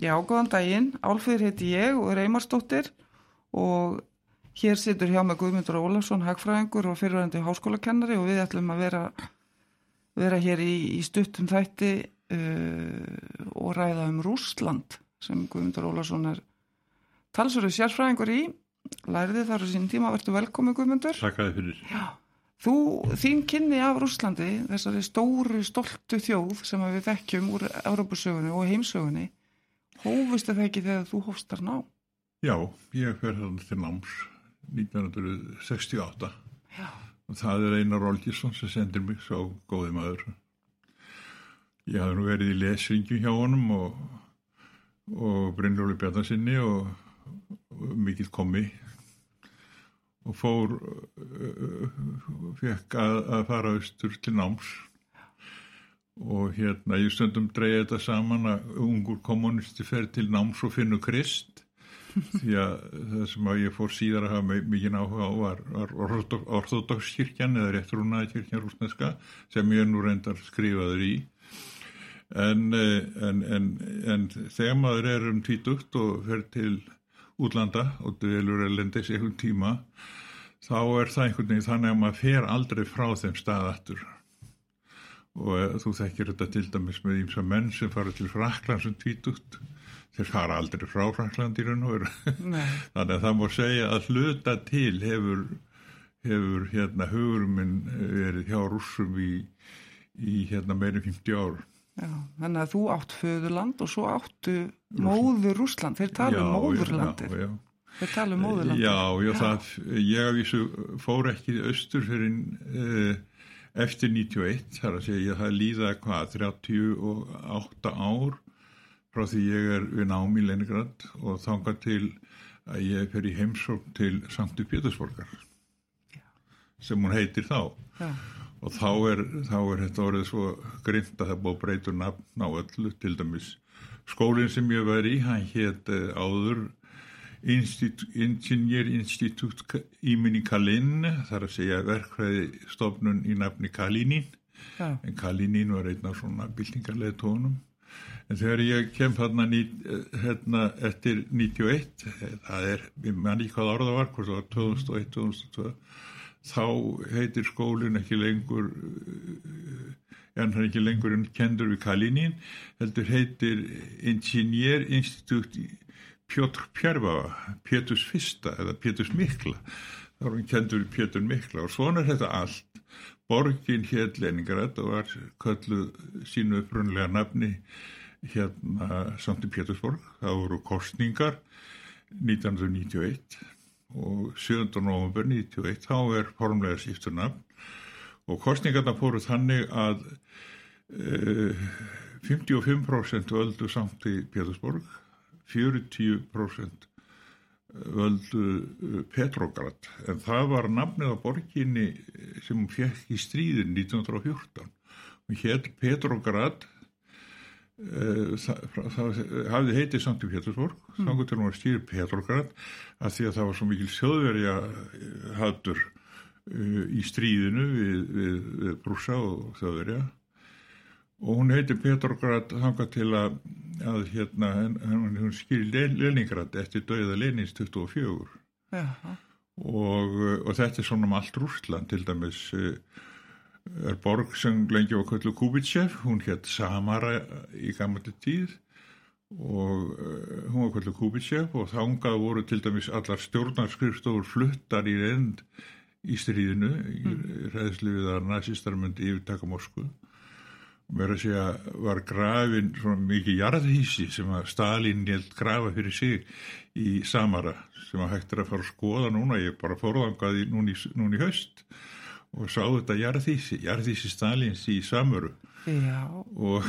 Já, góðan daginn. Álfeyður heiti ég og er Eymarsdóttir og hér situr hjá með Guðmundur Ólafsson, hagfræðingur og fyrirvændi háskólakennari og við ætlum að vera, vera hér í, í stuttum þætti uh, og ræða um Rúsland sem Guðmundur Ólafsson er talsverðu sérfræðingur í. Læriði þar á sín tíma, verður velkomið Guðmundur. Takk að þið fyrir. Já. Þú, þín kynni af Rúslandi, þessari stóru, stoltu þjóð sem við þekkjum úr Európusögunni og heimsögunni, hófustu það ekki þegar þú hófst þar ná? Já, ég fer þannig til náms 1968 Já. og það er Einar Olgisson sem sendir mig svo góði maður. Ég hafði nú verið í lesringi hjá honum og, og Brynjóli Bjarnasinni og, og mikill komi og fór uh, fekk að, að fara austur til náms og hérna ég stundum dreyja þetta saman að ungur kommunisti fer til náms og finnur krist. Því að það sem að ég fór síðar að hafa mikið áhuga á var, var orðodókskirkjan eða réttrúnaði kirkjan rúsneska sem ég nú reyndar skrifaður í. En, en, en, en þegar maður er um tvítugt og fer til útlanda og dvelur elendis einhvern tíma þá er það einhvern veginn þannig að maður fer aldrei frá þeim staðattur og þú þekkir þetta til dæmis með ímsa menn sem fara til Frakland sem tvítugt. Þeir fara aldrei frá Frakland í raun og veru. Þannig að það má segja að hluta til hefur, hefur hérna huguruminn verið hjá rússum í, í hérna meirinn 50 ár. Já, þannig að þú átt föðurland og svo áttu móður Rúsland, þeir tala um móðurlandir já, já. þeir tala um móðurlandir Já, já, það, ég af þessu fór ekki austur fyrir uh, eftir 91, þar að segja það líða hvað, 38 ár frá því ég er við nám í Leningrad og þanga til að ég fer í heimsókn til Sankti Pétursborgar sem hún heitir þá. Já. Og þá er, þá er þetta orðið svo grimt að það búið breytur nafn á öllu til dæmis skólinn sem ég var í, hann hétt áður Ingenjör-Institut Íminni Kalin þar að segja verkfræði stofnun í nafni Kalinin Já. en Kalinin var einn af svona byltingarlega tónum en þegar ég kem þarna hérna, eftir 91 það er, ég man ekki hvað orða var hvort það var 2001-2002 þá heitir skólinn ekki lengur en það er ekki lengur en kendur við Kalinin heldur heitir Ingenjör Institut Pjótr Pjærfava Péturs fyrsta eða Péturs mikla. Þá er hann kendur Pétur mikla og svona er þetta allt. Borgin hér Leningrad og var kölluð sínu upprunlega nafni hérna samt í Pétursborg. Það voru kostningar 1991 og 7. november 91 þá er formlega síftur nafn. Og kostningarna fóru þannig að uh, 55% völdu samt í Pétursborg 40% völdu Petrograd. En það var nafnið á borginni sem hún fekk í stríðin 1914 og hér Petrograd uh, það, það hafði heitið samt í Pétursborg. Mm. þá til hún var stýrið Petrograd að því að það var svo mikil sjóðverja hattur uh, í stríðinu við, við, við Brúsa og þjóðverja og hún heiti Petrograd hanga til að, að hérna, hún skýri Leningrad eftir döiða Lenins 24 Já. og, og þetta er svona um allt Rúsland til dæmis er borg sem lengi var köllu Kubitschev, hún hétt Samara í gammalli tíð og hún var köllu Kubitschev og þángað voru til dæmis allar stjórnarskrifstofur fluttar í reynd í stríðinu í mm. ræðslu við að nazistar myndi yfirtaka Moskvu mér að segja var grafin svona mikið jarðhísi sem að Stalin held grafa fyrir sig í Samara sem að hægt er að fara að skoða núna, ég bara fórðangaði núni, núni haust og sá þetta jarðhísi, jarðhísi Stalins í Samuru Já. og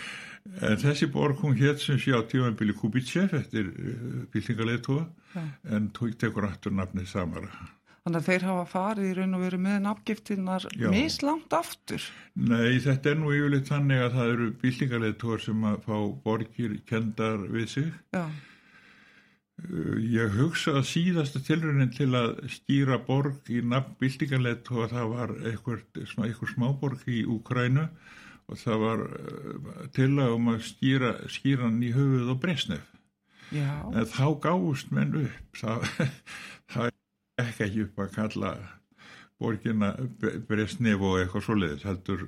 en þessi borg hún hétt sem sé á tímanbili Kubitschev eftir uh, byltingarleitóa en tók tekur aftur nafnið Samara Þannig að þeir hafa farið í raun og verið með nafngiftinnar mislangt aftur. Nei, þetta er nú yfirleitt þannig að það eru byltingarleitóar sem að fá borgir kendar við sig. Já. Ég hugsa að síðasta tilröndin til að skýra borg í nafn byltingarleitóa það var eitthvað smáborg í Úkrænu og það var tillaga um að skýra, skýra hann í höfuð og bresnef Já, en þá gáðust menn upp það, það ekki ekki upp að kalla borgina Bresnef og eitthvað svoleiðis heldur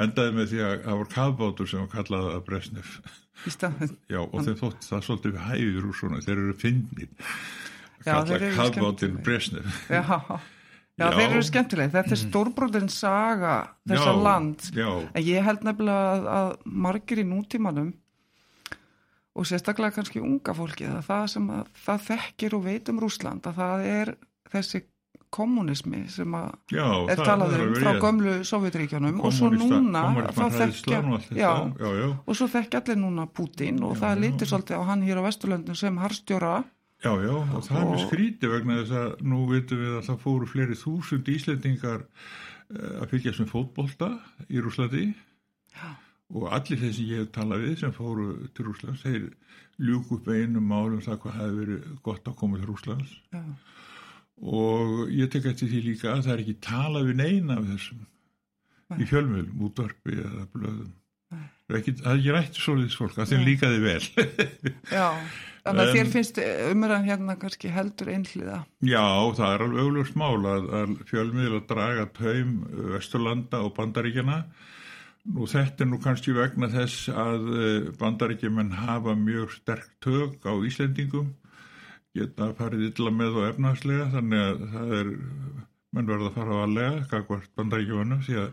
endaði með því að það var kafbátur sem var kallað að Bresnef já og þeim þótt það svolítið við hæður úr svona þeir eru fyndnir Já, kalla þeir eru kafbátin. Bresnef Já, já, Já. þeir eru skemmtileg. Þetta er stórbrotin saga þessa Já, land. já, En ég held nefnilega að, að margir í nútímanum og sérstaklega kannski unga fólki að það sem að, það þekkir og veit um Rúsland að það er þessi kommunismi sem að já er það- talað um frá gömlu Sovjetríkjunum og svo núna þekkja já, já, og svo þekkja allir núna Putin og það lítur svolítið á hann hér á Vesturlöndin sem harstjóra Já, já, og það er mjög skrítið vegna þess að nú veitum við að það fóru fleiri þúsund Íslendingar eh, að fylgjast með fótbolta í Rúslandi og allir þeir sem ég hef talað við sem fóru til Rúslands, þeir ljúk upp einum málum það hvað hefði verið gott að koma til Rúslands já, og ég tek eftir því líka að það er ekki talað við neina af þessum í fjölmjölum, útvarpi eða blöðum. Ekki, það er ekki rætt svolítið fólk, að þeim líkaði vel. já þannig að þér finnst umræðan hérna kannski heldur einhliða Já, það er alveg auglust mál að, að fjölmiðl að draga taum Vesturlanda og Bandaríkjana. Nú þetta er nú kannski vegna þess að eh, Bandaríkjumenn hafa mjög sterk tök á Íslendingum, geta farið illa með og efnagslega, þannig að það er, menn verða að fara á aðlega, kakvart Bandaríkjumennum, því að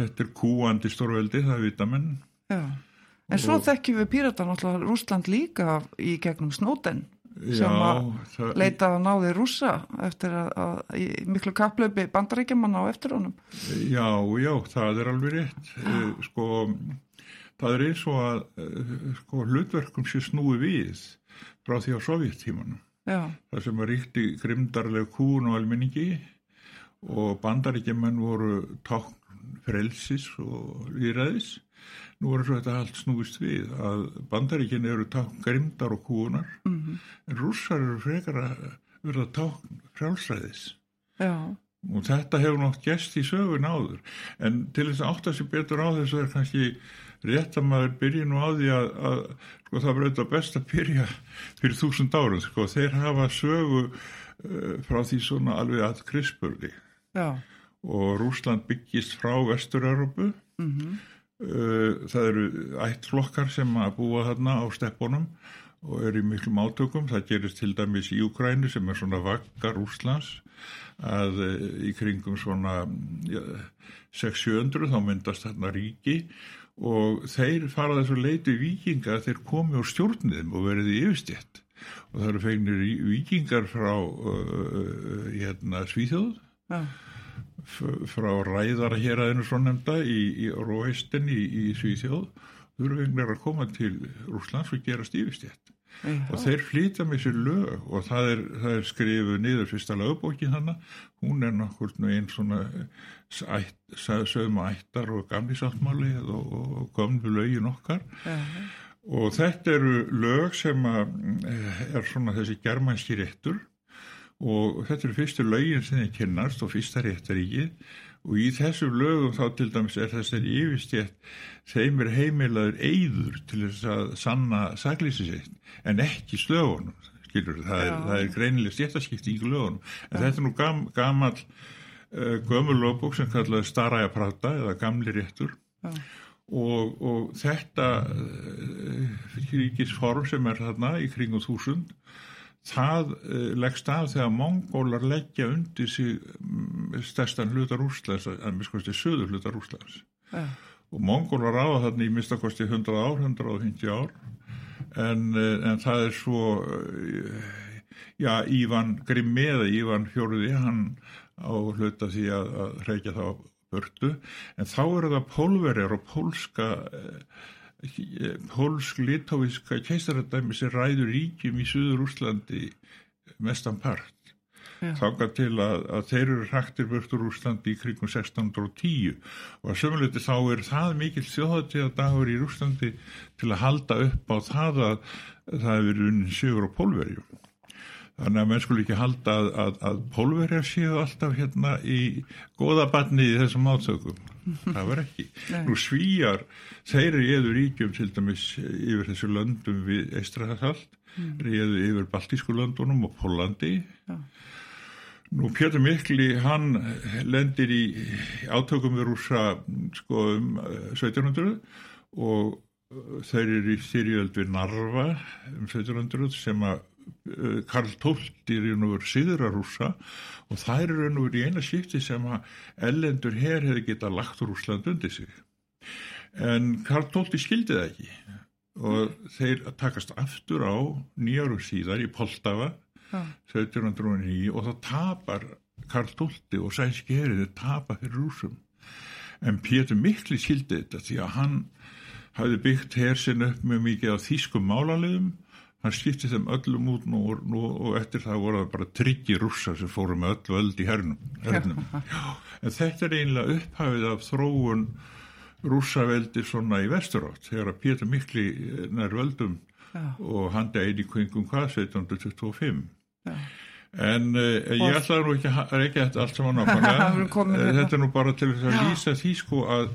þetta er kúandi stórveldi, það vita menn. já. en svo Og- þekkjum við pírata náttúrulega Rúsland líka í gegnum Snóten sem Já, að leitað að náði rússa eftir að, að miklu kaplaupi bandaríkjamanna á eftir honum Já, já, það er alveg rétt. Eh, Sko, það er eins og að eh, sko, hlutverkum sé snúi við frá því á sovjettímanum. Það sem að ríkti grimdarleg kún og almenningi og bandaríkjumenn voru tákn frelsis og líðræðis. Nú er þetta allt snúist við að bandaríkin eru tákn grimdar og kúunar mm en rússar eru frekar að verða tákn frjálsræðis. já, og þetta hefur nátt gest í sögun áður en til þess að átta sér betur á þessu er kannski rétt að maður byrja nú á því að, að sko, það verður þetta best að byrja fyrir þúsund árum sko, þeir hafa sögu uh, frá því svona alveg að krispurði já. Og Rúsland byggist frá Vestur-Európu mm Uh, það eru ættflokkar sem að búa þarna á steppunum og eru í miklum átökum. Það gerist til dæmis í Ukrænu sem er svona vaggar Úslands að uh, í kringum svona ja, 600 þá myndast þarna ríki og þeir fara þessu leiti vikinga að þeir komi úr stjórniðum og verið í yfirstjætt og það eru fegnir vikingar frá uh, hérna, Svíþjóð. F- frá aðeinu svo nefnda í, í Róistin í, í Svíþjóð. Þau eru vegnar að koma til Rúslands og gerast yfirstjætt og þeir flýta með sér lög og það er, það er skrifuð niður fyrsta lögbókin þannig hún er nokkur einn svona ætt, sögma ættar og gamli sáttmáli og, og gömlu lögin okkar. Já, og þetta eru lög sem að, eh, er svona þessi germanski réttur. Og þetta eru fyrstu lögin sem þeir kynnast og fyrsta réttaríkið og í þessu lögum þá til dæmis er þessari yfirstjætt þeim er heimilaður eyður til þess að sanna saklýsi sitt en ekki slögunum skilur það er, Já. það er greinileg stjættaskipti í lögunum. En þetta er nú gam, gamal uh, gömul lögbók sem kallaði Staraja Prata eða gamli réttur. Já, og, og þetta uh, ríkisform sem er þarna í kringum þúsund það uh, leggst af þegar mongólar leggja undir sig um, stærstan hlutar Úslands að miskosti söður hlutar Úslands já, og mongólar áða þarna í mistakosti 100 ár, 150 ár. En, uh, en það er svo uh, já, Ívan Grimmi eða Ívan Fjóruði hann á hluta því að, að reykja þá burtu, en þá eru það pólverjar og pólska eh, pólsk-litóviska keistaradæmi sem ræður ríkjum í Suður Úslandi mestan part. Þáka til að, að þeir eru hraktir burtur Úslandi í kringum 1610 og að sömuleyti þá er það mikil þjóðatíða dagur í Úslandi til að halda upp á það að það hefur verið unni sigur á pólverjum Þannig að menn skulle ekki halda að, að, að pólverjar séu alltaf hérna í goða barni í þessum átökum. Það var ekki. Nú svíjar, þeir eru eður ríkjum til dæmis yfir þessu löndum við Eistrahall, mm. eður yfir Baltísku löndunum og Pólandi. Já. Nú Pétur Mikli, hann lendir í átökum við rúsa sko um eh, 1700 og eh, þeir eru í styrjöld við Narva um 1700 sem að eh, Karl XII er í raun og veru síðra rúsa og það er raun og veru í eina skipti sem að ellendur hér hefði getað lagt Rúsland undir sig. En Karl XII skildi það ekki og þeir takast aftur á nýjarum síðar í Poltava Já. 1709 og það tapar Karl XII og sænski herið tapar fyrir rúsum en Pétur Mikli skildi þetta því að hann hafði byggt hersin upp með mikið af þýskum málaliðum hann skipti þeim öllum út nú, nú, og eftir það voru það bara tryggi rússar sem fóru með öllu öll í hernum, hernum. En þetta er einlega upphafið af þróun rússaveldi svona í vesturátt þegar að Pétur Mikli nær völdum Já. og hann degin í kvingum hvað 1725 Já. en uh, ég ætla nú ekki að reykja þetta allt saman komin Eh, hérna. þetta er nú bara til þess að lýsa því sko að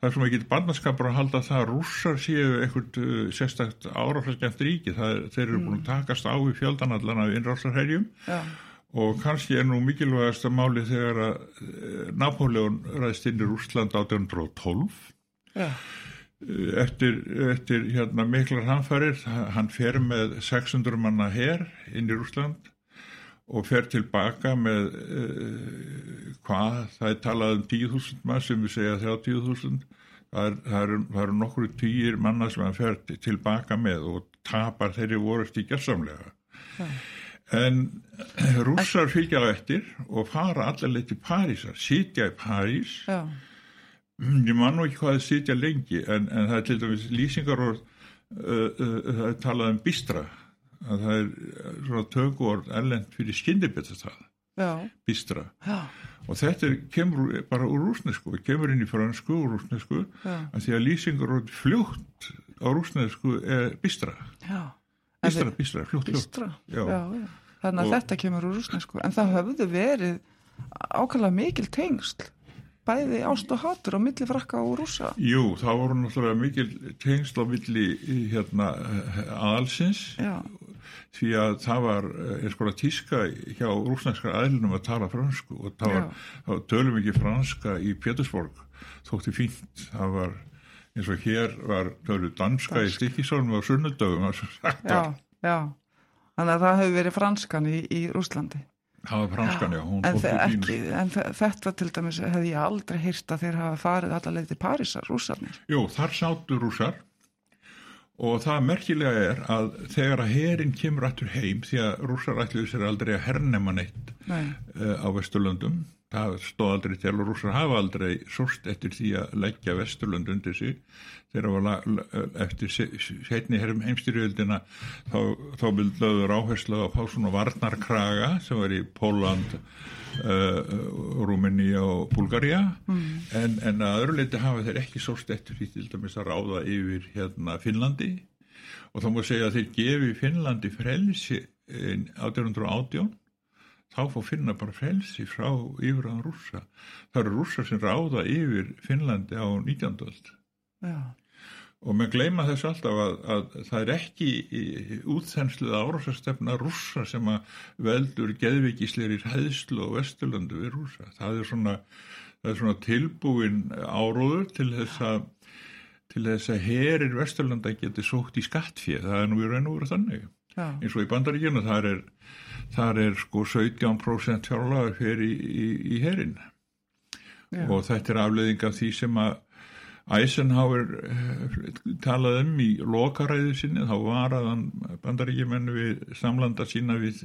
það er svona ekki barnaskapur að halda það að rússar séu einhvert uh, sérstakt áraflæskjæmt ríki. Er, þeir eru búin að takast á í fjöldanallan af innrásarherjum. Já. og kannski er nú mikilvægast að máli þegar að uh, Napoleon ræðst inn í Rússland 1812 Já. eftir, eftir hérna, miklar hanfærir, hann fer með 600 manna her inn í Rúsland og fer tilbaka með uh, hvað, það er talað um 10.000 mann sem við segja 30.000 það er- eru það eru nokkru týjir manna sem hann fer til- tilbaka með og tapar þeirri vorust í gerðsamlega en rússar fylgja á eftir og fara allar leið til Parísar, sitja í París. Já. Ég man nú ekki hvað það sitja lengi en, en það er til dæmis lýsingar og uh, uh, það er talað um bistra að það er uh, svona tökuord erlend fyrir skyndibitastað Já. bistra Já. og þetta er, kemur bara úr rúsnesku kemur inn í fransku og rúsnesku að því að lýsingar og fljótt á rúsnesku er bistra Já. Bistra, bistra, fljótt, fljótt. Já. Já, já. Þannig að Og- þetta kemur úr rúsnesku. En það höfðu verið ákveðlega mikil tengsl. Bæði ást og hátur á milli frakka og rúsa. Jú, það voru náttúrulega mikil tengsl á milli hérna aðalsins Já. því að það var eins konar tíska hjá rúsnænskar aðlunum að tala fransku og það var, var tölum ekki franska í Pétursborg þótti fínt, það var eins og hér var tölu danska í Stikisólum og sunnudögum Já, já. Þannig að það hefur verið franskan í, í Rúslandi. Það var franskan, já, En, ekki, en þe- þetta til dæmis hefði ég aldrei hýrt að þeir hafa farið allar leið til Parísar, rússarnir. Jú, þar sátu rússar. Og það merkilega er að þegar að herin kemur aftur heim því að rússar ætluðu sér aldrei að hernema neitt Nei, uh, á Vesturlöndum það stóð aldrei til og rússar hafa aldrei sórst eftir því að leggja Vesturlönd undir sig. Þegar var eftir setni herrum heimstyrjöldina þá, þá vildaður áherslu að fá svona varnarkraga sem var í Póland uh, Rúmeni og Búlgaria mm. en, en að öðru leiti hafa þeir ekki sórst eftir því til dæmis að ráða yfir hérna Finnlandi. Og þá má segja að þeir gefi Finnlandi frelsi eh, 1818 þá fór finna bara frelsi frá yfirraðan rússa. Það eru rússar sem ráða yfir Finnlandi á 19. öld já, og með gleyma þess alltaf að, að það er ekki útþensluð árásastefna rússa sem að veldur geðvikisleiri hæðslu og vesturlöndu við rússa. Það er svona, það er svona tilbúin áróður til þess að til þess að herir vesturlanda geti sókt í skattfið. Það er nú í raun og veru þannig já, eins og í bandaríkjunu þar er, þar er sko 17% fjárlagur fyrir í, í, í herin já. og þetta er afleðing af því sem að Eisenhower eh, talaði um í lokaræðu sinni þá var að hann bandaríkjumenn við samlanda sína við,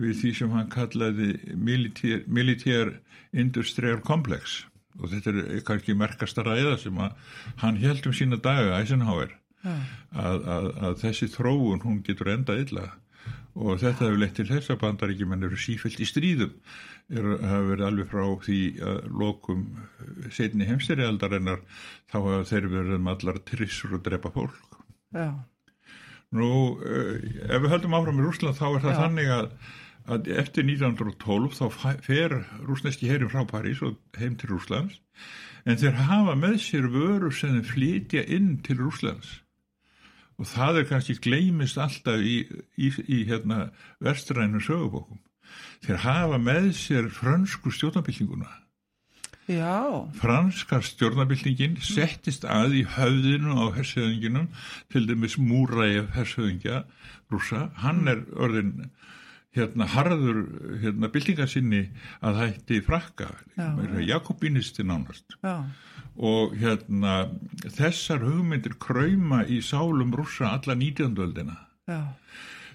við því sem hann kallaði militär, militär industrial complex og þetta er kannski merkasta ræða sem að hann held um sína daga Eisenhower. Að, að, að þessi þróun hún getur endað illa og þetta hefur leitt til þess að bandaríkjumenn eru sífælt í stríðum er, hafa verið alveg frá því að lokum setni heimstyrjaldarinnar þá hafa þeir verið um allar trissur og drepa fólk já. Nú, uh, ef við höldum áfram í Rúsland þá er það Já. þannig að, að eftir 1912 þá fer rúsneski herin frá París og heim til Rúslands en þeir hafa með sér vöru sem þeir flytja inn til Rúslands og það er kannski gleimist alltaf í, í, í hérna, vestrænu sögubókum. Þeir hafa með sér frönsku stjórnabildinguna. Já. Franska stjórnabildingin settist að í höfðinu á hersöðinginum, til dæmis Múræf hersöðingja rúsa. Hann er orðin hérna harður hérna bildingarsinni að hætti frakka, Jakobinisti nánast. Já og hérna þessar hugmyndir kræma í sálum rúsa alla 19. öldina.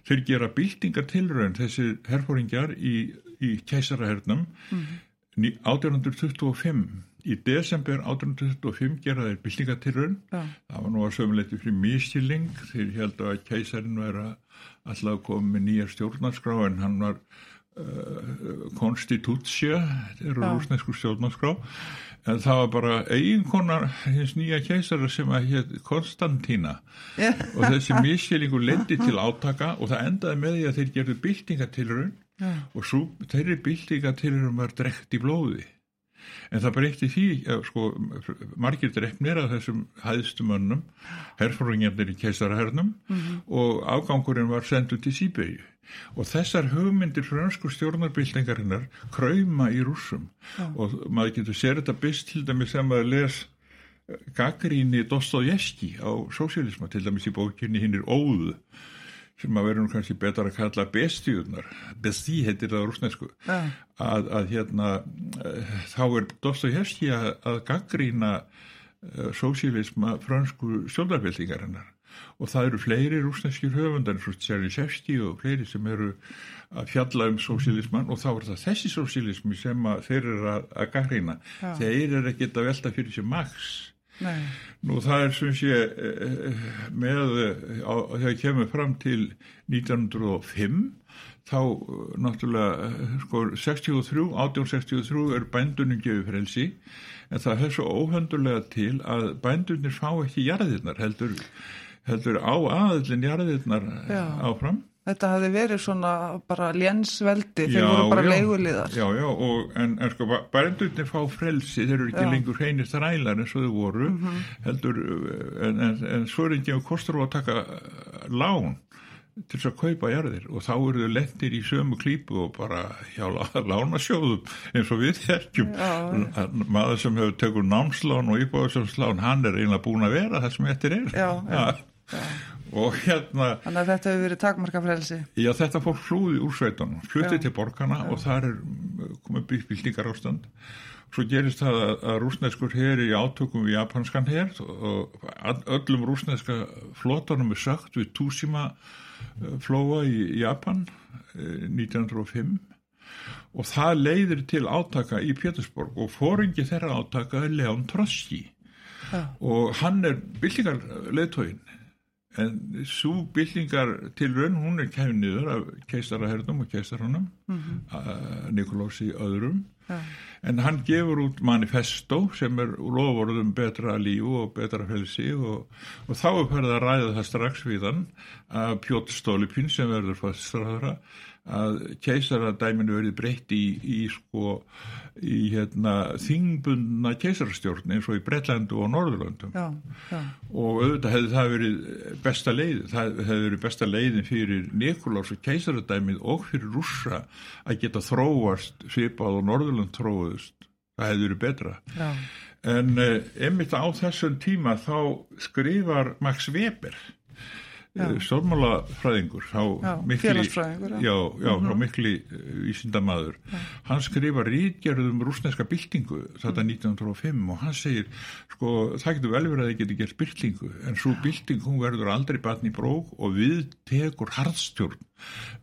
Þeir gera byltingartilröðin þessi herfóringjar í, í kæsarahernum mm -hmm. 1825 í desember 1825 gera þeir byltingartilröðin það var nú að sömuleyti fyrir miskilling þeir held að kæsarin vera alltaf komið með nýja stjórnarskrá en hann var konstitútsja þetta eru rúsnesku stjórnarskrá. En það var bara eiginkonar hins nýja keisara sem að hétt Konstantína. Og þessi miskilningur lendi til átaka og það endaði með því að þeir gerðu byltingatilurinn yeah. og svo, þeirri byltingatilurinn var drekt í blóði en það breytti því að sko margir drefnir af þessum hæðstumönnum herfóringarnir í keisarahernum mm -hmm. og afgangurinn var sendu til Sýberíu og þessar hugmyndir fransku stjórnarbyltingarinnar kræma í rúsum ja. og maður getur sér þetta best til dæmis sem að les eh, gaggríni Dostoyevski á sósialisma til dæmis í bókinni hinn er óðu sem að verður kannski betar að kalla bestiunar, besti heitir það rúsnesku, ja. að, að hérna eh, þá er Dostoyevski að, að gaggrína uh, sósialisma fransku stjórnarbyltingarinnar og það eru fleiri rúsneskir höfundar eins og Tjernishevski og fleiri sem eru að fjalla um sósilisman og þá er það þessi sósilismi sem þeir eru að, að garina ja. þeir eru ekkert að velta fyrir sér maks Nei. nú það er sem sé með þegar kemur fram til 1905 þá náttúrulega sko 63, 1863 er bændunum gefið frelsi en það er svo óhöndulega til að bændunir fá ekki jarðirnar heldur heldur á aðlinn jarðirnar áfram. Þetta hafi verið svona bara lénsveldi, þeir voru bara leiguliðar. Já, já, og, en, en sko, bændurnir fá frelsi, þeir eru ekki já. lengur hreinir þrælar eins og þau voru, mm -hmm. heldur, en, en, en svo er ekki kostur á að taka lán til þess að kaupa jarðir. Og þá eru þau lettir í sömu klípu og bara hjá lánasjóðum eins og við þekkjum. Maður sem hefur tegur námslán og íbáðsjóðslán hann er einlega búin að vera það sem eftir er. Já, já og hérna þannig að þetta hefur verið takmarkafrelsi. Já þetta fór hlúði úr sveitunum fluttið til borgarna og þar er komið byggbildingar ástand svo gerist það að, að rúsneskur hér í átökum við japanskan hér og öllum rúsneska flótunum er sagt við Túsima eh, flóa í Japan 1905 eh, og það leiðir til átaka í Pétursborg og fóringi þeirra átaka er Leon Trotsky. Ja. og hann er byllingar leðtóin en svo byllingar til raun hún er kæfið niður af keistarahernum og keistarhannum mm -hmm. Nikolósi öðrum ja. en hann gefur út manifesto sem er lofurðum betra lífu og betra felsi og, og þá er fyrir að ræða það strax við hann að Pjótt Stólipin sem verður faststráðara að keisaradæminu verið breytt í, í sko í hérna þingbundna keisarastjórn eins og í Breitlandu og Norðurlandum já, já. og auðvitað hefði það verið besta leið það hefði verið besta leiðin fyrir Nikolás og keisaradæmið og fyrir rússa að geta þróast svipað og Norðurland þróðust það hefði verið betra já. en eh, einmitt á þessum tíma þá skrifar Max Weber Eh, stjórnmálafræðingur félagsfræðingur já, já, frá mhm. mikli eh, vísindamadur hann skrifa rítgerðum rúsneska byltingu þetta 1905 mhm. og hann segir sko það getur vel verið að það getur gert byltingu en svo bylting hún verður aldrei batn í brók og við tekur harðstjórn.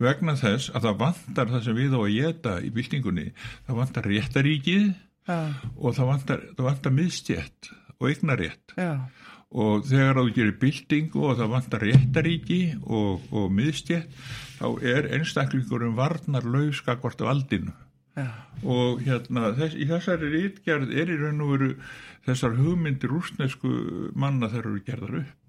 Vegna þess að það vantar það sem við á að geta í byltingunni það vantar réttaríkið og það vantar, það vantar miðstjætt og eignarétt já og þegar þú gerir byltingu og það vantar réttaríki og, og miðstjett þá er einstaklingurum varnar lauskakvart valdinu ja. og hérna þess, í þessari rítgerð er í raun og veru þessar hugmyndir rúsnesku manna þær eru gerðar upp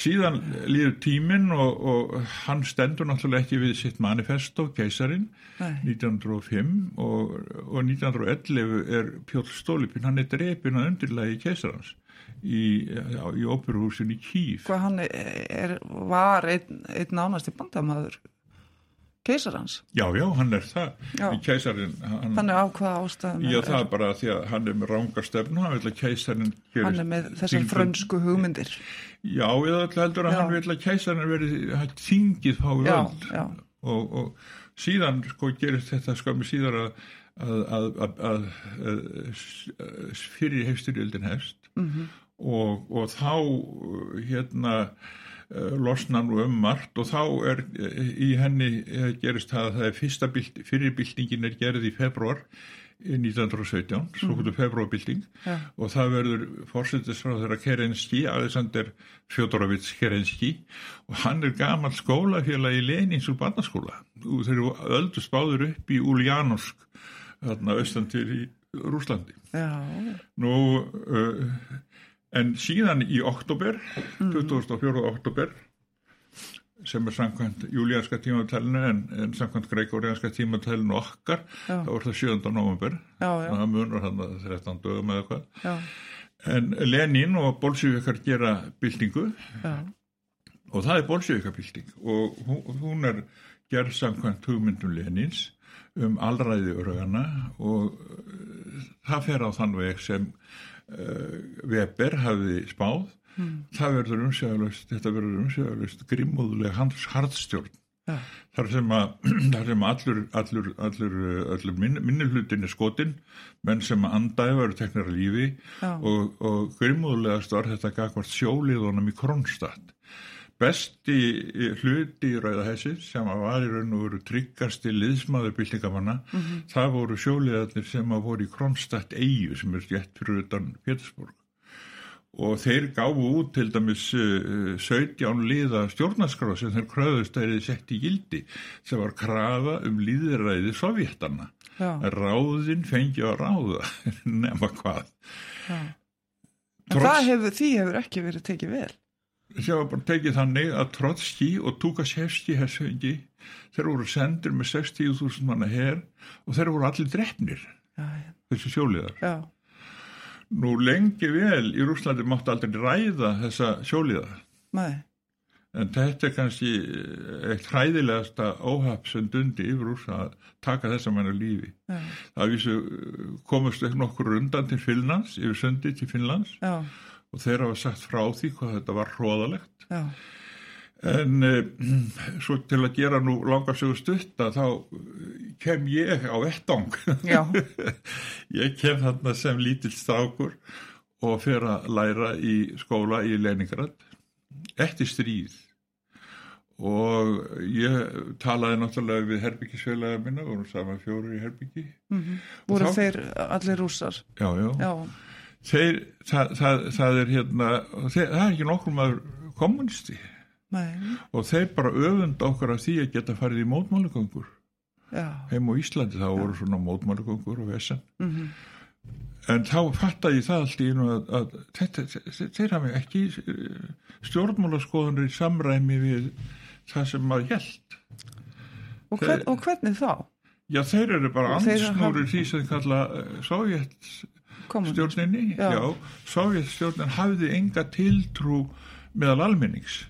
síðan líður tíminn og, og hann stendur náttúrulega ekki við sitt manifesto, keisarin, Nei. 1905 og, og 1911 er Pjóll Stólipin, hann er drepin að undirlagi keisarans í, í óperuhúsin í Kíf. Hvað hann er, var einn, einn nánasti bandamaður keisarans. Já, já, hann er það. Keisarin, hann, Þannig af hvaða ástæðum já, er- það er bara því að hann er með ranga stefnu, hann vil að keisarin hann er með þessar frönsku hugmyndir. Já, eða alltaf heldur að Já. hann vil að keisarin verið þingið Já, völd og, og síðan sko gerist þetta skömmi síðar að, að, að, að, að, fyrir hefstyrjöldin hefst Mhm. Og, og þá uh, hérna uh, losna nú um margt og þá er uh, í henni gerist það að það er fyrsta bild, fyrirbyltingin er gerð í februar 1917, svo hvernig februarbylting Já. og það verður fórsetisráð þeirra Kerenski, Alexander Fjodorovits Kerenski og hann er gamal skólafélagi Lenins úr barnaskóla. Og þeir eru öldu spáður upp í Uljanovsk þarna austan til í Rúslandi Já, nú uh, en síðan í oktober 24. oktober sem er samkvæmt júlíanska tímatalinu en, en samkvæmt gregorianska tímatalinu okkar, Já. þá er það 7. november það munur hann að 13 dögum eða hvað já, En Lenin og bolsjöfikar gera byltingu já, og það er bolsjöfikarbylting og hún, er gerð samkvæmt hugmyndum Lenins um allræði örugana og það fer á þann veg sem uh, Weber hafði spáð. Það verður umsjöðalust, þetta verður umsjöðalust grimmúðuleg hans harðstjórn. já, Þar sem, að, þar sem allur, allur, allur, allur minn, minnihlutin er skotin, menn sem andaði verður teknar að lífi Já. og, og grimmúðulegast var þetta gagvart sjóliðunum í Kronstadt. Besti hluti í Rauðahessi sem var í raun og veru tryggasti liðsmaður byltingamanna, það voru sjóliðarnir sem voru í Kronstadt eigu sem er rétt fyrir utan Pétursborg. Og þeir gáfu út til dæmis uh, 17 liða stjórnarskrá sem þeir kröðust að þeir sett í gildi sem var krafa um líðræði sovjetana já, ráðin fengi að ráða nema hvað. Trots- það hefur, því hefur ekki verið tekið vel. Sem var bara tekið þannig að Trotski og Tukashevski hersfengi þeir voru sendir með 60.000 manna her og þeir voru allir drefnir Já, já, þessi sjóliðar. Já, nú lengi vel í Rúslandi mátti aldrei ræða þessa sjóliða. Nei, En þetta er kannski eitt hræðilegasta óhapp sem dundi yfir úr að taka þessa manna lífi. Það vísu komast nokkur undan til Finnlands, yfir sundi til Finnlands. Já, og þeir hafa sagt frá því hvað þetta var hróðalegt. já, En eh, svo til að gera nú langar sögur stutta þá kem ég á vettang. já, ég kem þarna sem lítill strákur og fer að læra í skóla í Leningrad eftir stríð. Og ég talaði náttúrulega við herbyggisfélaga minna, vorum saman fjóru í herbyggi voru þá- þeir allir rússar. já, já, Já, þeir það, það, það er hérna þeir, það er ekki nokkur maður kommunisti nei, og þeir bara öfund okkar af því að geta farið í mótmálugöngur já, heim á Íslandi þá voru svona mótmálugöngur og vesen mhm, En þá fattaði ég það allt í einu að, að þetta, þeir- hafi ekki stjórnmálaskoðanir í samræmi við það sem maður held. og, hvern, og hvernig þá? Já, þeir eru bara hafa- því sem kalla Komun. Sovjetstjórninni. Já. Já, sovjetstjórnin hafði enga tiltrú meðal almennings.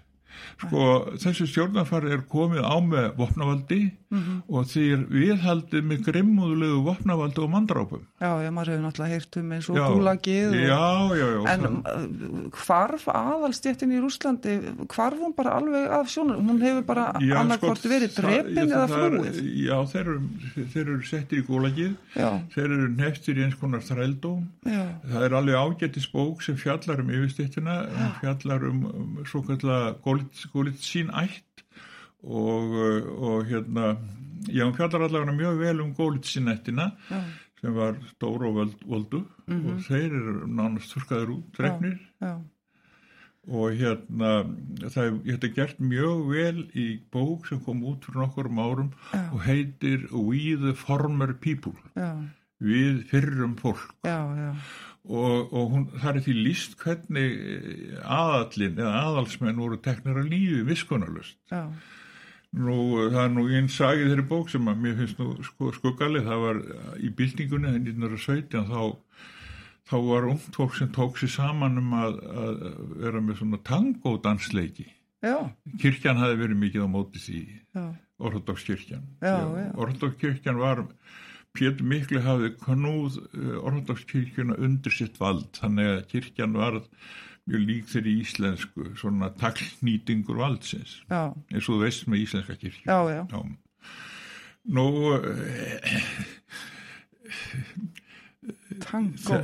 Sko, þessi stjórnarfari er komið á með vopnavaldi Mhm. og þeir viðhaldið með grimmúðulegu vopnavaldi og mandrápum. Já, já, maður hefur náttúrulega heyrt um eins og já. En það- uh, hvarf aðalstjéttin í Rúslandi, hvarf hún bara alveg af sjónum, hún hefur bara Já, annarkvort sko, verið ég- eða flúið. Já, þeir eru, þeir eru settir í gólagið, Já, þeir eru neftir í eins konar þrældóm. já, Það er alveg ágættis bók sem fjallar um yfirstýttina, um fjallar um, um svo kallar Golitsín ætt og, uh, og hérna, já, hún fjallar allavega mjög vel um Golitsín ættina já, sem var stór og voldu og þeir eru nánast þurkaður út, drefnir. og hérna það er er gert mjög vel í bók sem kom út fyrir nokkur árum Já. og heitir We the Former People. Já, við fyrrum fólk. Já, og, og hún, það er því líst hvernig eh, aðallin eða aðalsmenn voru teknir að lífi viskunarlust. já, Nú, það er nú einn sagið þeirri bók sem að mér finnst nú sko, skuggalið, það var í byltingunni 1917 þá, þá var ungt fólk sem tók sér saman um að, að vera með svona tangódansleiki. Kirkjan hafi verið mikið á móti því, já. Orðodókskirkjan var, Pétur Mikli hafði knúð orðodókskirkjuna undir sitt vald, þannig að kirkjan var mjög lík þeirri íslensku, svona taklnýtingur valdsins. Já, eins og þú veist með íslenska kirkju. já, já, Já. Nú, eh, tango,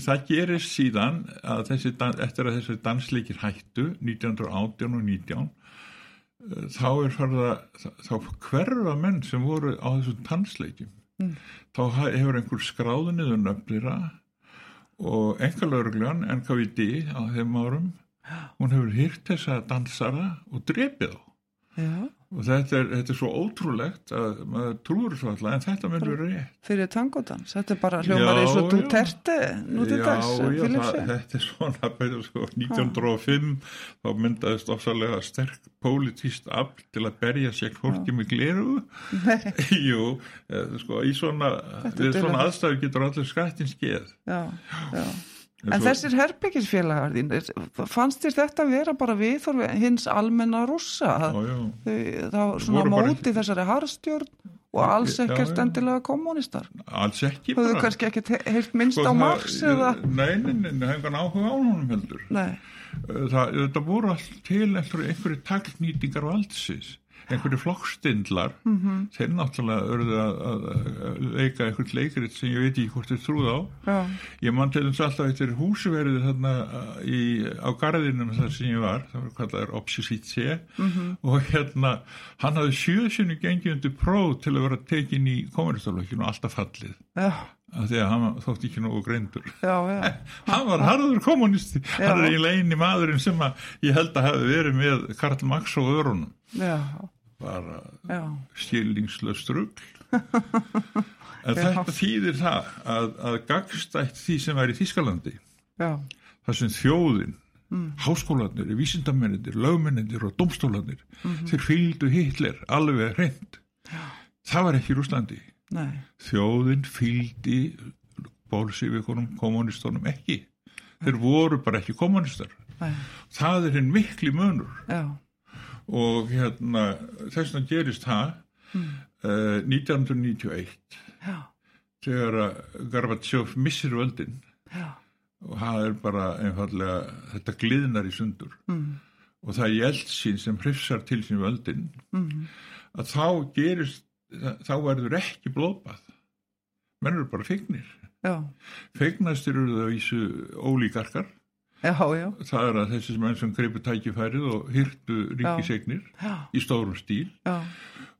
það, gerist síðan að þessi, eftir að þessi dansleikir hættu 1918 og 19 eh, þá er farið að þá hverfa menn sem voru á þessum dansleikjum Mm. þá hefur einhver skráðu niður nöfnira og enga lauruglan NKVD á þeim árum hún hefur hýrt þessa dansara og drepið þá já, og þetta er, þetta er svo ótrúlegt að maður trúur svo alltaf en þetta myndur verið rétt. fyrir tangodans, þetta er bara hljómar eins og þú terti nú til dags, já, já, það, þetta er svona betur, sko, 1905 þá myndaðist ofsalega sterk pólitíst afl til að berja sér fólki með gleru. Jú, eh, sko, í svona Þetta við svona aðstæður getur allir skrættin skeið Já, já. En En svo- þessir herbyggisfélagar þín, fannst þér þetta vera bara viðþorfi hins almenna rússa? voru bara- móti þessari harstjórn og alls ekkert já. endilega kommunistar. alls ekki bara. kannski ekkert he- heyrt minnst Sko, á það- Marx eða? nei, nei, nei, hefði hann áhuga á honum heldur Nei, það, þetta voru allt til einhverju, einhverju taklnýtingar valdsins einhverju flokkstindlar Mhm. þeir náttúrulega örðu að, leika einhvert leikrit sem ég veit ekki hvort þið trúð á já, ég mann til þess alltaf eftir húsverðið þarna í, á garðinum þar sem ég var, það var kallaður Opsisítse Mhm. og hérna hann hafði sjöðsynni gengið undir próf til að vera tekin í kommunistaflökkinu og alltaf fallið já, af því að hann þótt ekki nógu greindur. Já, já, hann var harður kommunisti Já. hann er eiginlega eini maðurinn sem að ég held að hafi verið með Karl Marx og örunum bara skilningslöst rugl. En þetta þýðir það að, að gagstætt því sem er í Þískalandi þar sem þjóðin Mm. háskólanir, vísindamennir, lögmennir og domstólanir, Mhm. þeir fylgdu Hitler alveg hreint. Það var ekki í Rúslandi nei, þjóðin fylgdi bólsífikunum kommunistunum ekki. Þeir voru bara ekki kommunistar nei, það er hinn mikli munur. Já, og hérna þess vegna gerist það Mm. uh, 1991 já, þegar að Gorbachev missir völdin. Já, og það er bara einfallega þetta gliðnar í sundur. Mm, og það er Jeltsin sem hrifsar til sín völdin. Mm, að þá gerist þá verður ekki blóðbað. Menn eru bara fegnir já, fegnastir eru það vísu ólíkarkar. Já, já, það er að þessi menn sem greipu tækifærið og hyrtu ríkisegnir í stórum stíl.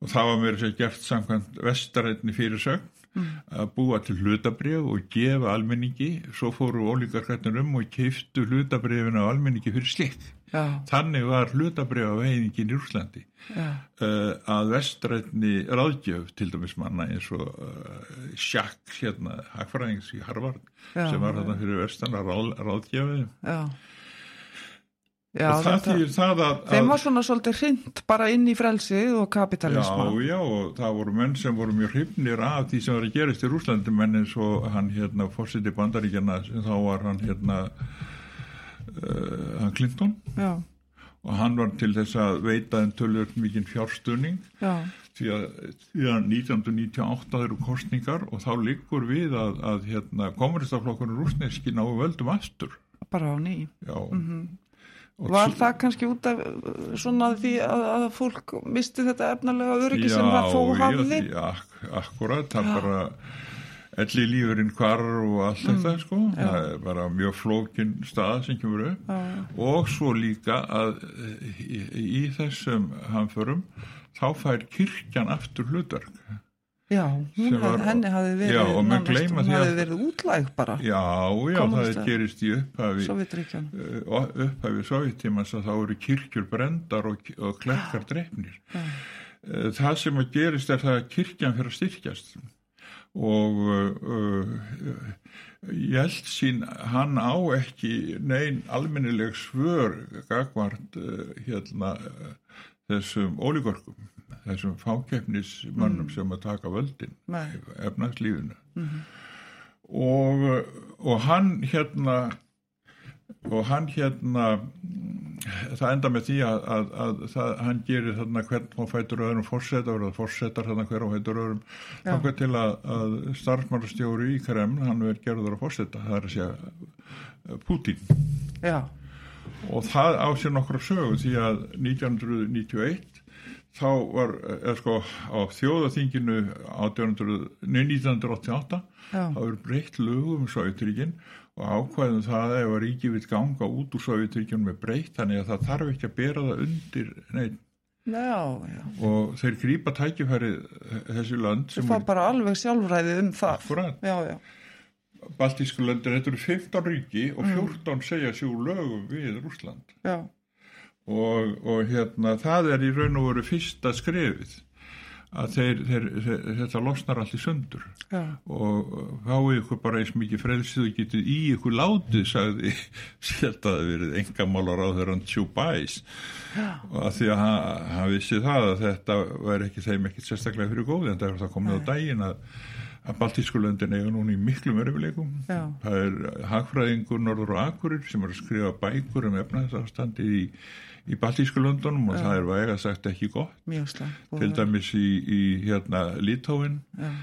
Og það var mér sér gert samkvæmt vestarætni fyrirsögn Mm. að búa til hlutabrif og gefa almenningi. Svo fóru ólíkarkarnir um og keiftu hlutabrifin á almenningi fyrir slikt já, þannig var veiningin í Úslandi uh, að vestrætni ráðgjöf til dæmis manna eins og uh, Sjakk hérna, hagfræðings í Harvard Já, sem var þarna fyrir vestan að ráð, ráðgjöfið já. Já, og það þýr það að, þeim var svona svolítið hrind bara inn í frelsið og kapitalisma. Já, já, og það voru menn sem voru mjög hrifnir af því sem var að gerast í Rúslandi, menn eins og hann hérna, fórseti bandaríkjana, sem þá var hann hérna, uh, Clinton, Já, og hann var til þess að veita en tölvöld mikinn fjárstunning, já, því að, því að 1998 eru kostningar og þá liggur við að, að hérna, komuristaflokkurinn rúsneski ná völdum aftur. bara á ný. Já. Mhm. Og Var það kannski út af uh, svona því að, að fólk misti þetta efnalega öryggi sem Já, það já, hafði? Já, ak akkurat, það er bara elli lífurinn hvar og allt þetta sko, það er bara mjög flókin stað sem kemur upp Já, já. og svo líka að eh, í, í þessum hamförum þá fær kirkjan aftur hlutverk Já, var- henni hafði verið, Já, og nánast- gleyma því að- hafði verið útlæg bara, Já, já, það Kommúnistar. gerist í upphafi uh, upphafi sovjetímans að þá eru kirkjur brendar og, og klerkar drefnir. Já. Eh, Það sem að gerist er það að kirkjan fyrir að styrkjast og uh, Jeltsin hann á ekki neyn almennileg svör gagvart uh, hérna uh, þessum ólíkorkum þessum fákeppnismannum mm. sem að taka völdin efnagslífinu mm -hmm. og, og hann hérna og hann hérna það enda með því að, að, að það, hann gerir þarna hvern og fætur öðrum fórsetar og fórsetar þarna hver og fætur öðrum þannig til að, að starfsmannstjóri í Kreml hann verður gerður að fórseta það er að segja Putin Já. og það á sér nokkru sögu því að 1991 þá var, sko á þjóðaþinginu 1988 þá er breytt lögum um Sovjetríkinn og ákvæðum það ef að ríki vil ganga út úr Sovjetríkjum með breytt þannig að það þarf ekki að bera það undir já, já. og þeir grýpa tækifæri þessi land þeir fá bara alveg sjálfræðið um það. Já, Baltísku landir, þetta eru 15 ríki og 14 mm. segja sjú lögum við Rúsland og, og hérna það er í raun og veru fyrsta skrefið að þeir, þeir, þeir, þetta losnar allir sundur ja. og fáið ykkur bara eins mikið frelsið og getið í ykkur látið sagði sér að verið engamálar á þeirra tjúbæs ja. og að því að hann, hann vissi það að þetta væri ekki þeim ekkert sérstaklega fyrir góði en það er það komið Nei. á daginn að að Baltískulöndin eiga núna í miklu mörguleikum það er hagfræðingur Norður og Akurir sem er að skrifa bækur um efnaðsástandi í í Baltísku Londonum og ja. það er væg að sagt ekki gott. Til dæmis í, í hérna Lítóin ja.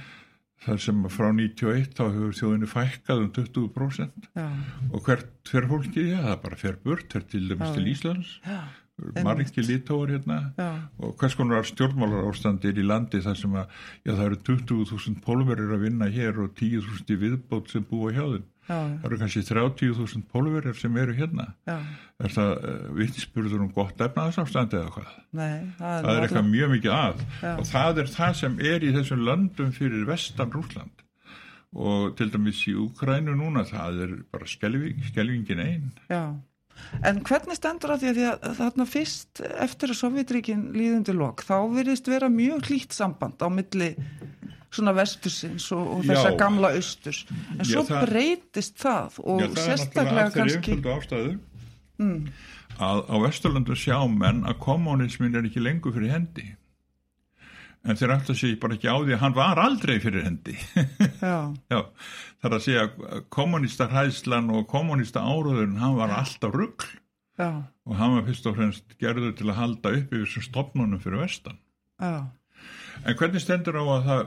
þar sem frá 91 þá hefur þjóðinu fækkað um 20% ja. og hvert fólkið, já það bara fer burt, fer til dæmis til Íslands. Margir lítóar hérna. Já. og hvers konar stjórnmálar ástandir í landi þar sem að já, það eru 20.000 pólverir að vinna hér og 10.000 viðbót sem búa hjá þeim það eru kannski 30.000 pólverir sem eru hérna. Já. er það eh, vittspurður um gott efnaðsástandi eða hvað? Nei, það, það er eitthvað mjög mikið að. Og það er það sem er í þessum löndum fyrir vestan Rúsland og til dæmis í Ukrænu núna það er bara skelving, skelvingin einn Já. En hvernig stendur það því að þarna fyrst eftir að Sovjetríkin líðundi lok þá virðist vera mjög hlýtt samband á milli svona vestursins og, og þessa já, gamla austurs. En já, svo það, breytist það og já, það sérstaklega kannski mm. að á vesturlandu sjá menn að kommunismin er ekki lengur fyrir hendi. En þeir ætla að segja bara ekki á því að hann var aldrei fyrir hendi. Já. Þar að segja kommunista hæslan og kommunista áraðurinn hann var alltaf ruggl og hann var fyrst og fremst gerður til að halda upp yfir þessum stopnunum fyrir vestan. Já En hvernig stendur á að það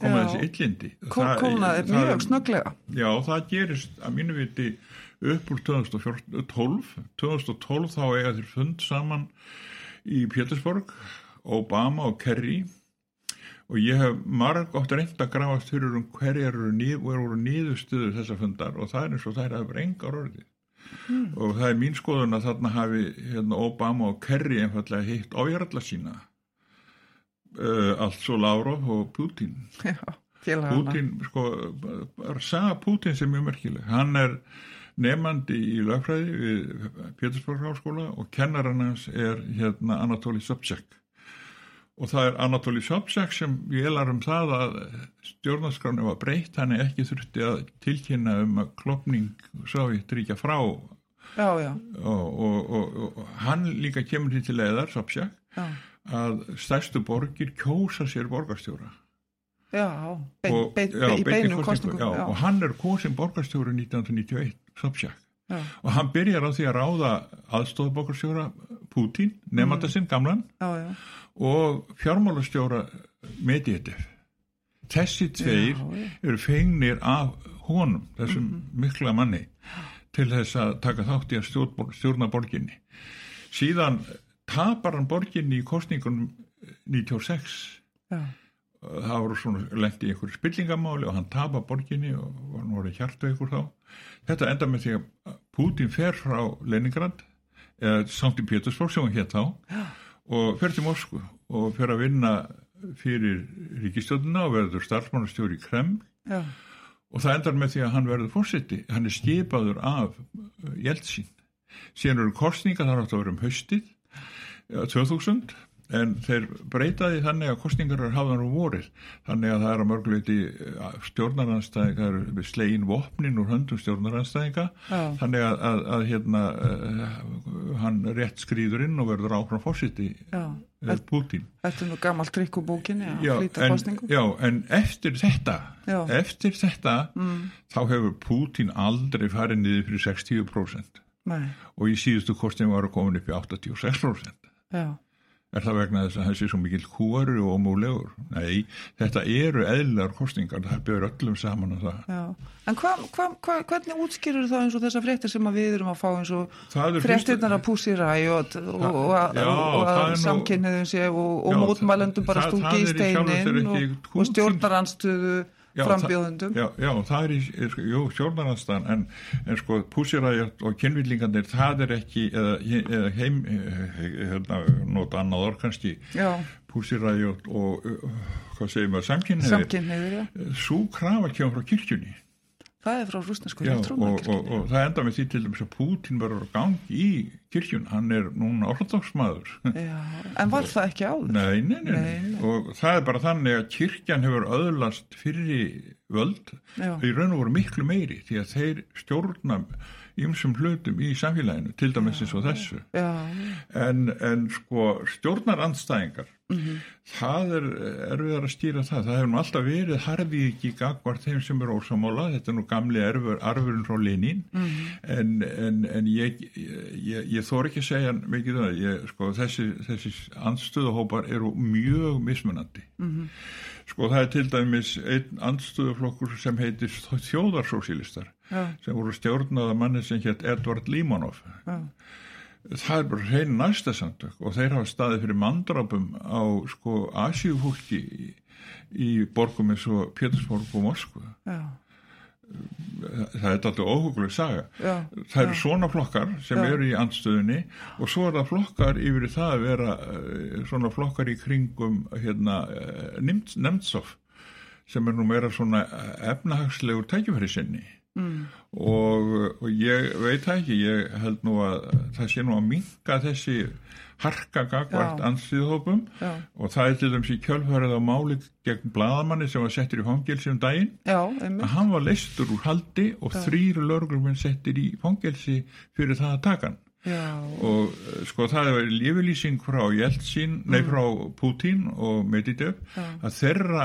koma þessi yllindi? Konaði mjög snöglega. Já, það gerist að mínu viti upp úr 2012. 2012 þá eiga þér fund saman í Pétursborg, Obama og Kerry og ég hef marg oft reynd að grafast fyrir um hverjar eru, nýð, eru nýðustuður þessa fundar og það er eins og það er að vera engar orðið. Mm. Og það er mín skoðun að þarna hafi hérna, Obama og Kerry einfallega heitt ájaralla sína uh, allt svo Lavrov og Putin. Já, Putin, sko saga Putin sem er mjög merkileg. Hann er nefandi í lögfræði við Pétursborg háskóla og kennarann hans er hérna Anatoly Sobchak. Og það er Anatoly Sobchak sem við elarum það að stjórnarskránu var breytt, hann er ekki þurfti að tilkynna um að klopning Sovjetríkja frá. Já, já. Og, og, og, og hann líka kemur til eðar Sobchak. Já að stærstu borgir kjósa sér borgarstjóra. Já, bein, og, bein, já, í beinum kostningu og hann er kosin borgarstjóra 1991 Sobchak. Og hann byrjar á því að ráða aðstofborgarstjóra Putin, nefnda sinn mm. gamlan og fjármálastjóra Medvedev. Þessi tveir eru fengnir af honum, þessum mm -hmm. mikla manni til þess að taka þátt í að stjórna borginni. Síðan tapar hann borginni í kostningunum 96 Já. það voru svona lengt í einhverju spillingamáli og hann tapar borginni og nú orðið hjartu ykkur þá þetta enda með því að Putin fer frá Leningrad eða Sankti Pétursborg sem hann hétt þá Já. og fer til Moskvu og fer að vinna fyrir ríkistjóðuna og verður starfsmannastjóri í Kreml Já. og það endar með því að hann verður fórseti hann er skipaður af Jeltsin síðan eru kostninga þar átt að vera um haustið 2000 en þeir breytaði þannig að kostningar er hafðan og vorið þannig að það er að mörguleiti stjórnaranstæðingar við slegin vopnin úr höndum stjórnaranstæðinga Já. þannig að, að, að hérna uh, hann rétt skrýður inn og verður áfram fórsiti Já. Putin Þetta er nú gammal trikk úr bókinni að já flýta en, kostningum. já, en eftir þetta Já. eftir þetta þá hefur Putin aldrei farið niður fyrir 60% Nei, og í síðustu kostningum var að komin upp í 86% já. Er það vegna þess að þessi svo mikil húaru og múlegur? Nei, þetta eru eðlar kostningar, það byrður öllum saman á það. Já, en hva, hva, hva, hvernig útskýrur það eins og þessar fréttir sem að við erum að fá eins og Það fréttirnar að púsi ræjot og, og, og, og það að samkynniðum sé og, mótmælendum bara það- stúki það í steinin og, stjórnarandstöðu Já, frambjóðundum. Já, já, það er í, jú, stjórnarnastan, en, en sko púsiræðjart og kynvillingarnir, það er ekki, eða, eða heim, hérna, nota annað orð kannski, púsiræðjart og, uh, hvað segir maður, samkynniður, svo krafa kemur frá kirkjunni. Það er frá rúsnesku og, og, og það enda með því til dæmis að Pútin verður að gangi í kirkjun, hann er núna orðdagsmaður. En var það ekki áður? Nei, nei, nei, Nei, og það er bara þannig að kirkjan hefur öðlast fyrir völd. Í raun og voru miklu meiri því að þeir stjórna ymsum hlutum í samfélaginu, til dæmis eins og þessu. Já, en, en sko stjórnarandstæðingar Mhm. það er erfiðar að stýra það. Það hefur nú alltaf verið harfið ekki gagvar þeim sem eru ósamála, þetta er nú gamli erfur, arfurinn frá Lenín. Mhm. en, en, en ég, ég, ég þór ekki að segja mikið um það. Ég, sko, þessi, þessi andstöðuhópar eru mjög mismunandi. Mhm. Sko það er til dæmis einn andstöðuflokkur sem heitir þjóðarsósílistar já, sem voru stjórnaða manni sem hétt Edvard Limonov já, það er bara hrein næsta samtök og þeir hafa staðið fyrir mandrápum á sko Asíufólki í, í borgum eins og Pétursborg og Moskva já, það er alltaf óhuguleg saga. Já, það eru svona flokkar sem Já. eru í andstöðunni og svo er það flokkar yfir það að vera eh, svona flokkar í kringum hérna Nemtsov sem er nú meira svona efnahagslegur tækifæri sinni. Mm, og, og ég veit það ekki, ég held nú að það sé nú að minka þessi harka gagvart Já. anstíðhópum já, og það er til dæmis í kjölfærið á máli gegn bladamanni sem var settur í fangelsi um daginn. Já, að hann var leistur úr haldi og Já. þrýr lögregluminn settir í fangelsi fyrir það að taka hann. Já, og eh, sko það er lífylýsing frá Jeltsin, nei frá Putin og Medvedev Mm. Að þeirra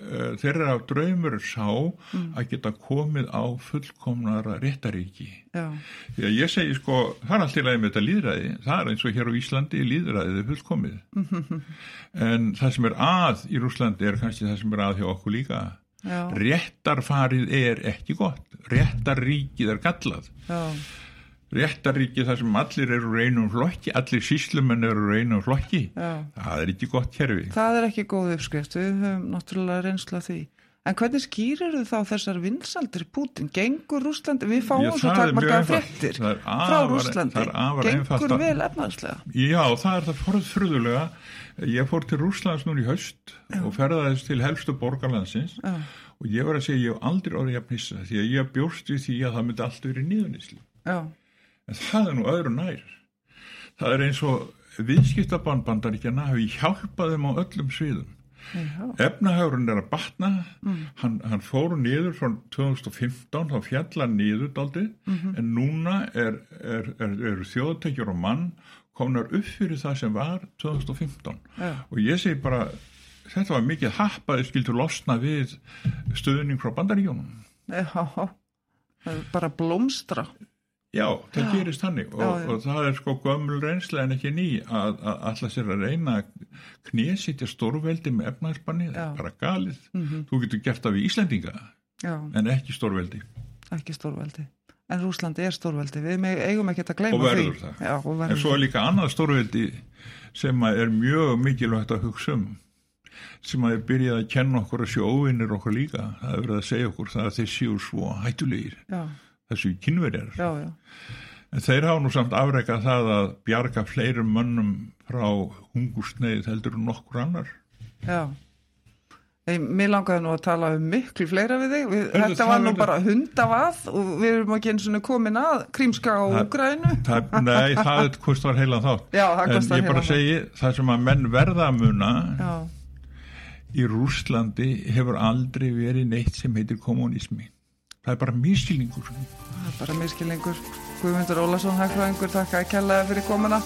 uh, þeirra draumur sá Mm. að geta komið á fullkomnara réttaríki já, því að ég segi sko, það er allt í lagi með þetta líðræði það er eins og hér á Íslandi líðræðið er fullkomið. En það sem er að í Rúslandi er kannski það sem er að hjá okkur líka. Já, réttarfarið er ekki gott. Réttarríkið er gallað. Já, réttaríki þar sem allir eru úr einum flokki, allir síslumenn eru úr einum flokki, já. það er ekki gott kerfi. Það er ekki góð uppskrift, við höfum náttúrulega reynsla því. En hvernig skýrir þau þá þessar vinsaldir Pútin? Gengur Rúslandi, við fáum Já, svo takmarkaða er frá Rúslandi. Gengur að- vel efnaðslega. Já, það er það forðfröðulega. Ég fór til Rúslands núna í haust og ferðaðist til helstu borgarlandsins Já, og ég var að segja ég hef aldrei orðið að pissa því að ég bjóst við því að það myndi allt verið nýðunisli. já, En það er nú öðru nær. Það er eins og viðskiptabann bandaríkjana hafi hjálpað þeim á öllum sviðum. Efnahagurinn er að batna, hann, hann fór niður frá 2015, þá fjalla niður daldið, en núna er, er, er, eru þjóðtekjur og mann komnar upp fyrir það sem var 2015. já, Og ég segi bara, þetta var mikið happ að þið skildu losna við stöðning frá bandaríkjónum. já, er bara blómstra. Já, það gerist þannig og, Já, já. og það er sko gömul reynsla en ekki ný að, að alltaf sér að reyna að knésitja stórveldi með efnaðsbanni, það Já. er bara galið. Mm Þú getur gert það við Íslendinga Já, en ekki stórveldi. ekki stórveldi. En Rúslandi er stórveldi, við eigum ekki að gleyma Og verður því. það. Já, og En verður svo er líka annað stórveldi sem er mjög mikilvægt að hugsa um sem að er byrjað að kenna okkur að sjó óvinnir okkur líka. Það er verið að segja okkur það að þeir séu svo hættulegir, Já, þessu kynverjar. já, já, En þeir hafa nú samt afrekað það að bjarga fleirum mönnum frá hungursneið heldur en nokkur annar. já. Hey, mér langaði nú að tala um miklu fleira við þig. Við, þetta var nú bara hundavad og við erum ekki eins og komin að Krímska Úgrænu. það, nei, það kostar heilan þátt Já, en ég bara segi það sem að menn verða að muna Já, í Rúslandi hefur aldrei verið neitt sem heitir kommunismi það er bara mísýlingur það er bara miskilingur. Guðmundur Ólason, hægfræðingur, takk að kella fyrir komuna.